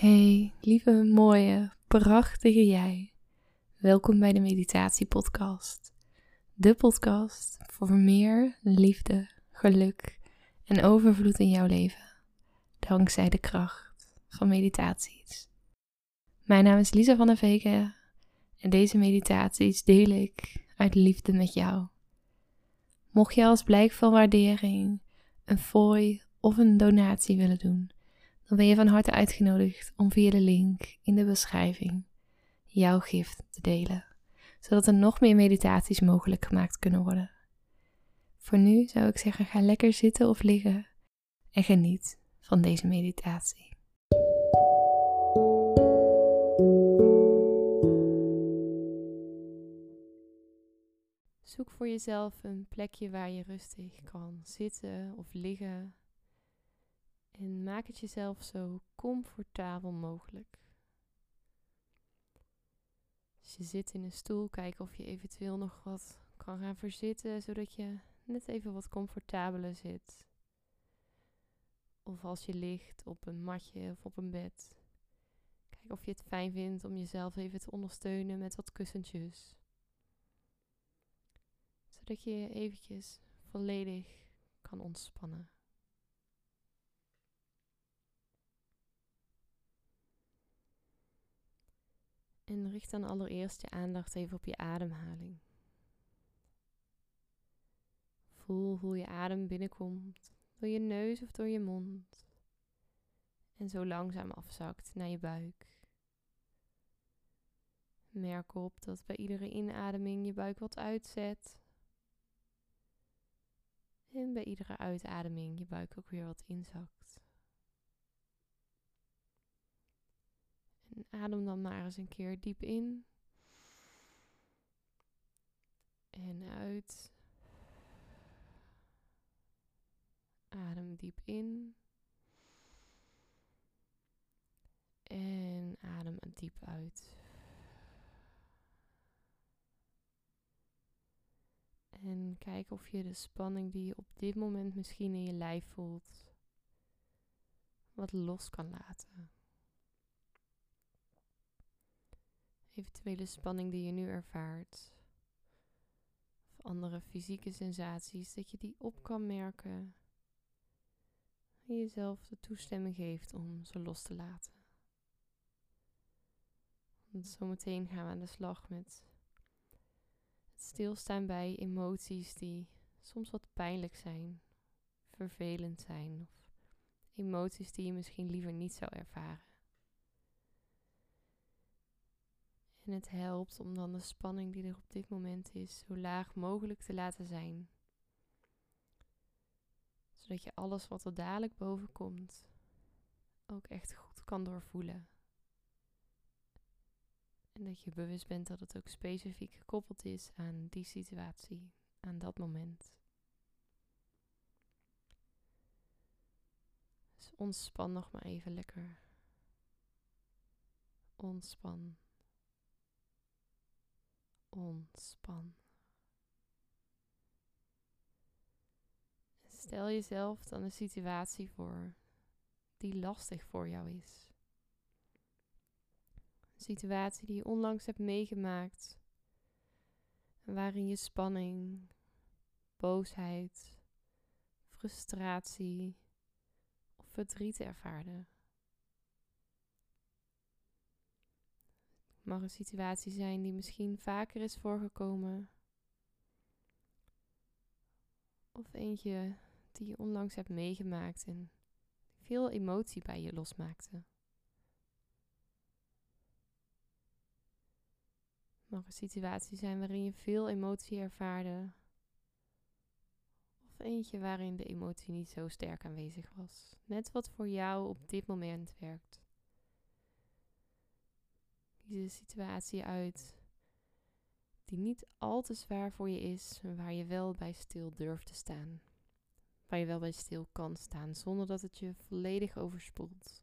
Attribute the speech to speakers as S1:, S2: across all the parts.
S1: Hey, lieve, mooie, prachtige jij. Welkom bij de Meditatie Podcast. De podcast voor meer liefde, geluk en overvloed in jouw leven. Dankzij de kracht van meditaties. Mijn naam is Lisa van der Veken en deze meditaties deel ik uit liefde met jou. Mocht je als blijk van waardering een fooi of een donatie willen doen, dan ben je van harte uitgenodigd om via de link in de beschrijving jouw gift te delen, zodat er nog meer meditaties mogelijk gemaakt kunnen worden. Voor nu zou ik zeggen: ga lekker zitten of liggen en geniet van deze meditatie. Zoek voor jezelf een plekje waar je rustig kan zitten of liggen. En maak het jezelf zo comfortabel mogelijk. Als je zit in een stoel, kijk of je eventueel nog wat kan gaan verzitten, zodat je net even wat comfortabeler zit. Of als je ligt op een matje of op een bed. Kijk of je het fijn vindt om jezelf even te ondersteunen met wat kussentjes zodat je je eventjes volledig kan ontspannen. En richt dan allereerst je aandacht even op je ademhaling. Voel hoe je adem binnenkomt door je neus of door je mond. En zo langzaam afzakt naar je buik. Merk op dat bij iedere inademing je buik wat uitzet en bij iedere uitademing je buik ook weer wat inzakt. Adem dan maar eens een keer diep in. En uit. Adem diep in. En adem diep uit. En kijk of je de spanning die je op dit moment misschien in je lijf voelt, wat los kan laten. Eventuele spanning die je nu ervaart, of andere fysieke sensaties, dat je die op kan merken en jezelf de toestemming geeft om ze los te laten. Want zometeen gaan we aan de slag met stilstaan bij emoties die soms wat pijnlijk zijn, vervelend zijn of emoties die je misschien liever niet zou ervaren. En het helpt om dan de spanning die er op dit moment is zo laag mogelijk te laten zijn. Zodat je alles wat er dadelijk boven komt ook echt goed kan doorvoelen. En dat je bewust bent dat het ook specifiek gekoppeld is aan die situatie, aan dat moment. Dus ontspan nog maar even lekker. Ontspan. Ontspan. Stel jezelf dan een situatie voor die lastig voor jou is situatie die je onlangs hebt meegemaakt. Waarin je spanning, boosheid, frustratie of verdriet ervaarde. Mag een situatie zijn die misschien vaker is voorgekomen. Of eentje die je onlangs hebt meegemaakt en veel emotie bij je losmaakte. mag een situatie zijn waarin je veel emotie ervaarde. Of eentje waarin de emotie niet zo sterk aanwezig was. Net wat voor jou op dit moment werkt. Een situatie uit die niet al te zwaar voor je is, waar je wel bij stil durft te staan. Waar je wel bij stil kan staan zonder dat het je volledig overspoelt.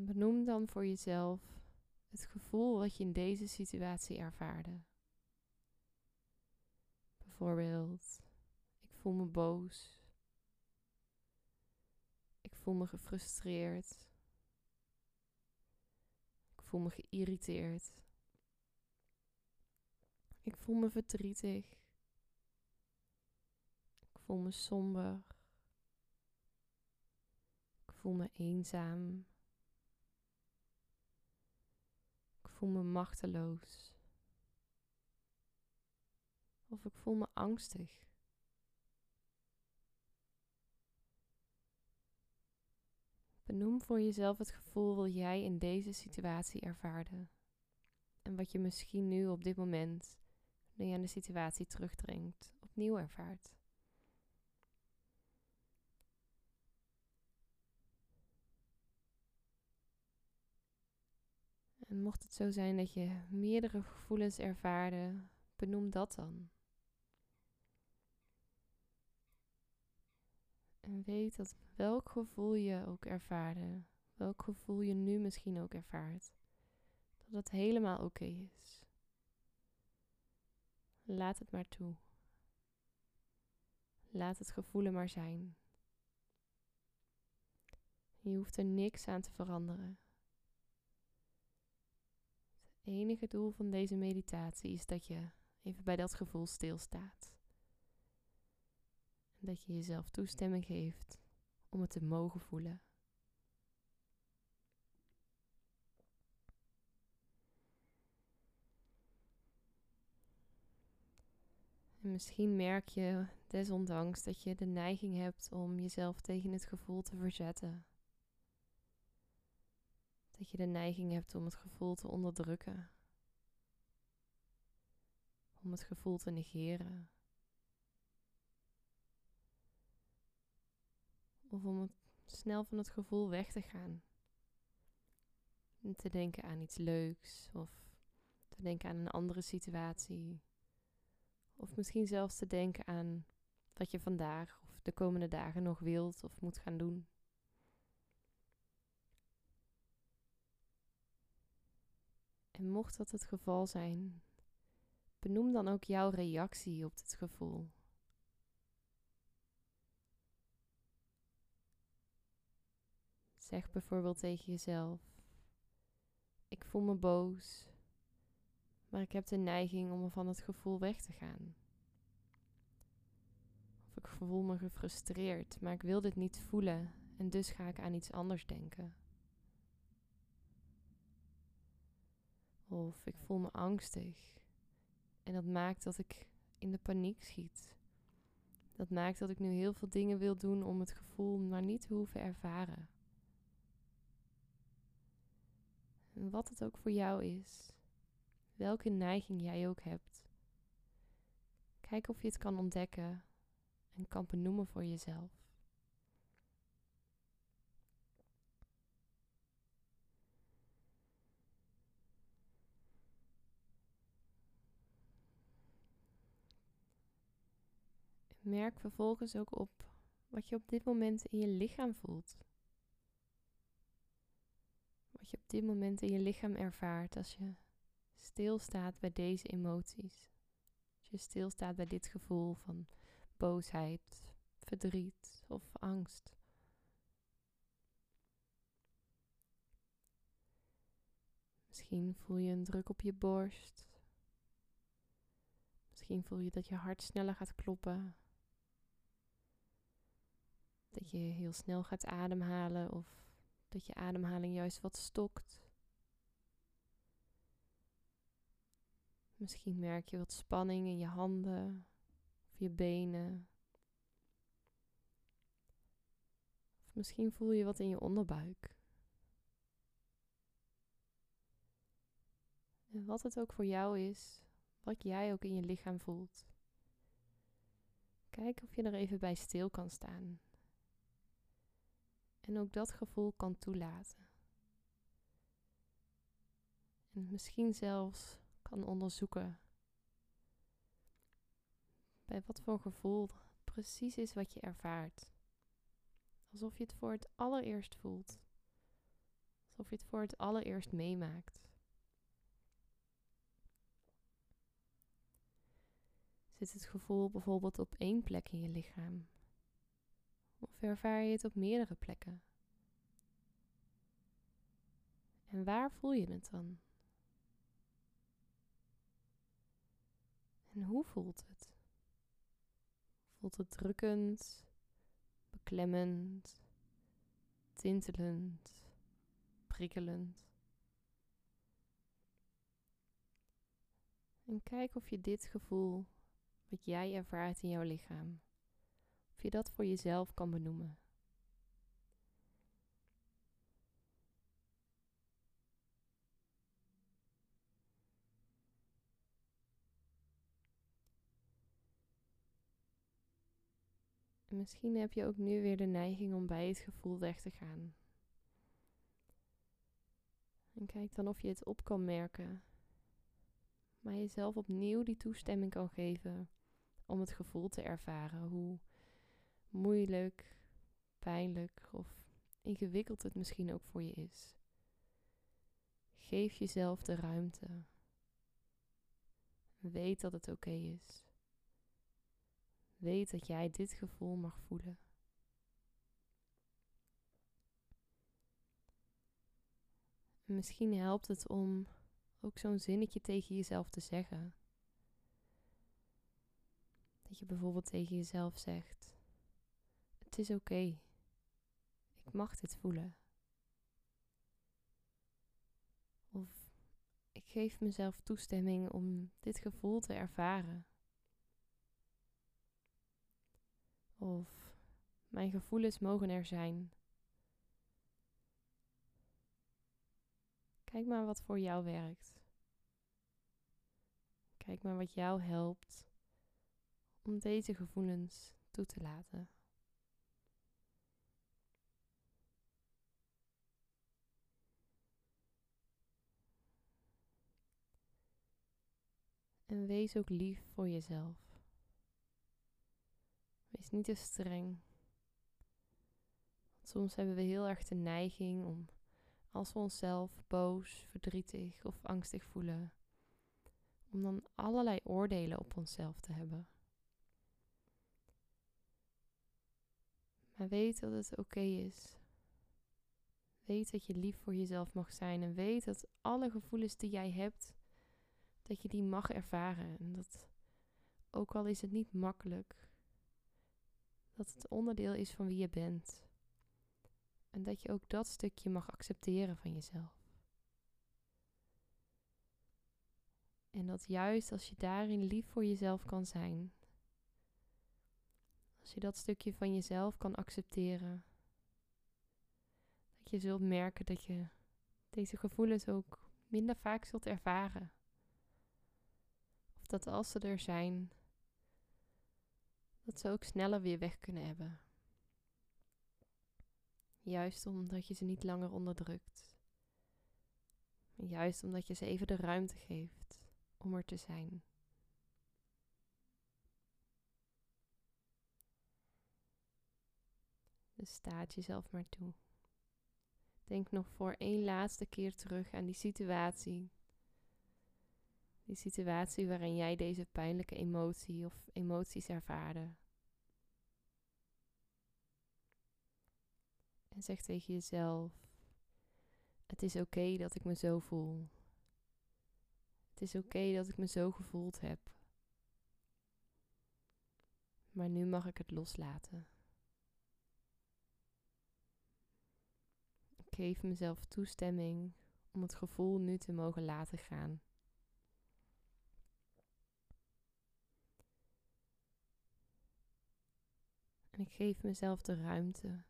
S1: Benoem dan voor jezelf het gevoel wat je in deze situatie ervaarde. Bijvoorbeeld voel me boos. Ik voel me gefrustreerd. Ik voel me geïrriteerd. Ik voel me verdrietig. Ik voel me somber. Ik voel me eenzaam. Ik voel me machteloos. Of ik voel me angstig. Benoem voor jezelf het gevoel wat jij in deze situatie ervaarde. En wat je misschien nu op dit moment, nu je aan de situatie terugdringt, opnieuw ervaart. En mocht het zo zijn dat je meerdere gevoelens ervaarde, benoem dat dan. En weet dat welk gevoel je ook ervaarde, welk gevoel je nu misschien ook ervaart, dat het helemaal oké is. Laat het maar toe. Laat het gevoelen maar zijn. Je hoeft er niks aan te veranderen. Het enige doel van deze meditatie is dat je even bij dat gevoel stilstaat. Dat je jezelf toestemming geeft om het te mogen voelen. En misschien merk je desondanks dat je de neiging hebt om jezelf tegen het gevoel te verzetten. Dat je de neiging hebt om het gevoel te onderdrukken. Om het gevoel te negeren. Of om het snel van het gevoel weg te gaan. En te denken aan iets leuks of te denken aan een andere situatie. Of misschien zelfs te denken aan wat je vandaag of de komende dagen nog wilt of moet gaan doen. En mocht dat het geval zijn, benoem dan ook jouw reactie op dit gevoel. Zeg bijvoorbeeld tegen jezelf: Ik voel me boos, maar ik heb de neiging om van het gevoel weg te gaan. Of ik voel me gefrustreerd, maar ik wil dit niet voelen en dus ga ik aan iets anders denken. Of ik voel me angstig en dat maakt dat ik in de paniek schiet. Dat maakt dat ik nu heel veel dingen wil doen om het gevoel maar niet te hoeven ervaren. Wat het ook voor jou is, welke neiging jij ook hebt. Kijk of je het kan ontdekken en kan benoemen voor jezelf. Merk vervolgens ook op wat je op dit moment in je lichaam voelt wat je op dit moment in je lichaam ervaart als je stilstaat bij deze emoties. Als je stilstaat bij dit gevoel van boosheid, verdriet of angst. Misschien voel je een druk op je borst. Misschien voel je dat je hart sneller gaat kloppen. Dat je heel snel gaat ademhalen of dat je ademhaling juist wat stokt. Misschien merk je wat spanning in je handen of je benen. Of misschien voel je wat in je onderbuik. En wat het ook voor jou is, wat jij ook in je lichaam voelt. Kijk of je er even bij stil kan staan en ook dat gevoel kan toelaten. En misschien zelfs kan onderzoeken bij wat voor gevoel precies is wat je ervaart. Alsof je het voor het allereerst voelt. Alsof je het voor het allereerst meemaakt. Zit het gevoel bijvoorbeeld op één plek in je lichaam? Of ervaar je het op meerdere plekken? En waar voel je het dan? En hoe voelt het? Voelt het drukkend, beklemmend, tintelend, prikkelend? En kijk of je dit gevoel, wat jij ervaart in jouw lichaam, of je dat voor jezelf kan benoemen. En misschien heb je ook nu weer de neiging om bij het gevoel weg te gaan. En kijk dan of je het op kan merken. Maar jezelf opnieuw die toestemming kan geven om het gevoel te ervaren. Hoe moeilijk, pijnlijk of ingewikkeld het misschien ook voor je is. Geef jezelf de ruimte. Weet dat het oké is. Weet dat jij dit gevoel mag voelen. Misschien helpt het om ook zo'n zinnetje tegen jezelf te zeggen. Dat je bijvoorbeeld tegen jezelf zegt: Het is oké. Ik mag dit voelen. Of ik geef mezelf toestemming om dit gevoel te ervaren. Of mijn gevoelens mogen er zijn. Kijk maar wat voor jou werkt. Kijk maar wat jou helpt om deze gevoelens toe te laten. En wees ook lief voor jezelf. Wees niet te streng. Soms hebben we heel erg de neiging om, als we onszelf boos, verdrietig of angstig voelen, om dan allerlei oordelen op onszelf te hebben. Maar weet dat het oké is. Weet dat je lief voor jezelf mag zijn en weet dat alle gevoelens die jij hebt, dat je die mag ervaren. En dat ook al is het niet makkelijk, dat het onderdeel is van wie je bent. En dat je ook dat stukje mag accepteren van jezelf. En dat juist als je daarin lief voor jezelf kan zijn, als je dat stukje van jezelf kan accepteren, dat je zult merken dat je deze gevoelens ook minder vaak zult ervaren. Dat als ze er zijn, dat ze ook sneller weer weg kunnen hebben. Juist omdat je ze niet langer onderdrukt. Juist omdat je ze even de ruimte geeft om er te zijn. Dus staat jezelf maar toe. Denk nog voor één laatste keer terug aan die situatie die situatie waarin jij deze pijnlijke emotie of emoties ervaarde. En zeg tegen jezelf: Het is oké dat ik me zo voel. Het is oké dat ik me zo gevoeld heb. Maar nu mag ik het loslaten. Ik geef mezelf toestemming om het gevoel nu te mogen laten gaan. En ik geef mezelf de ruimte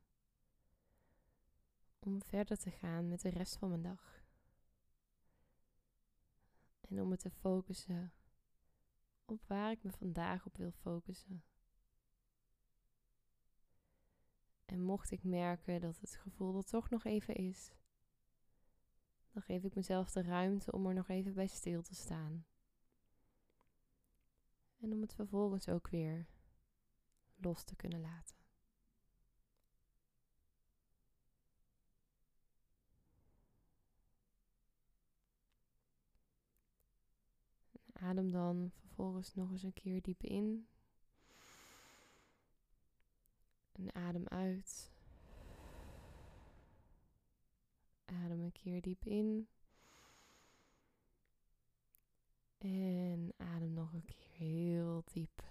S1: om verder te gaan met de rest van mijn dag. En om me te focussen op waar ik me vandaag op wil focussen. En mocht ik merken dat het gevoel er toch nog even is, dan geef ik mezelf de ruimte om er nog even bij stil te staan. En om het vervolgens ook weer los te kunnen laten. Adem dan vervolgens nog eens een keer diep in. En adem uit. Adem een keer diep in. En adem nog een keer heel diep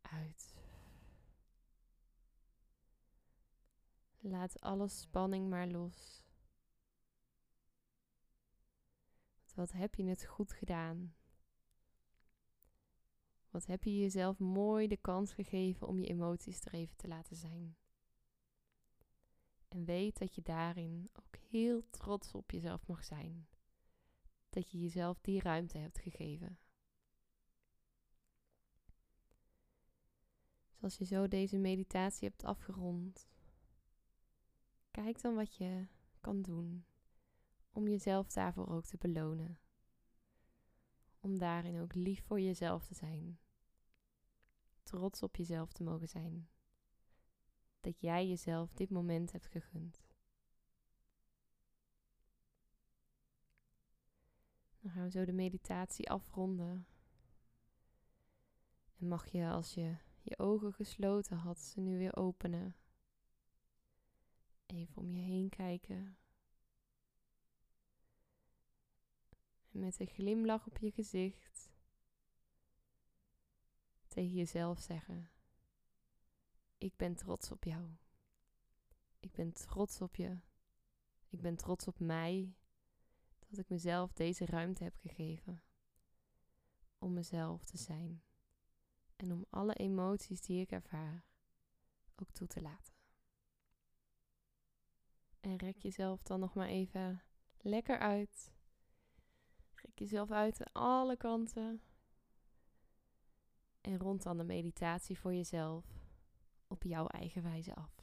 S1: uit. Laat alle spanning maar los. Wat heb je het goed gedaan? Wat heb je jezelf mooi de kans gegeven om je emoties er even te laten zijn? En weet dat je daarin ook heel trots op jezelf mag zijn. Dat je jezelf die ruimte hebt gegeven. Zoals je zo deze meditatie hebt afgerond, kijk dan wat je kan doen om jezelf daarvoor ook te belonen. Om daarin ook lief voor jezelf te zijn. Trots op jezelf te mogen zijn. Dat jij jezelf dit moment hebt gegund. Dan gaan we zo de meditatie afronden. En mag je als je je ogen gesloten had, ze nu weer openen. Even om je heen kijken. En met een glimlach op je gezicht tegen jezelf zeggen: Ik ben trots op jou. Ik ben trots op je. Ik ben trots op mij dat ik mezelf deze ruimte heb gegeven om mezelf te zijn en om alle emoties die ik ervaar ook toe te laten. En rek jezelf dan nog maar even lekker uit. Rek jezelf uit aan alle kanten. En rond dan de meditatie voor jezelf op jouw eigen wijze af.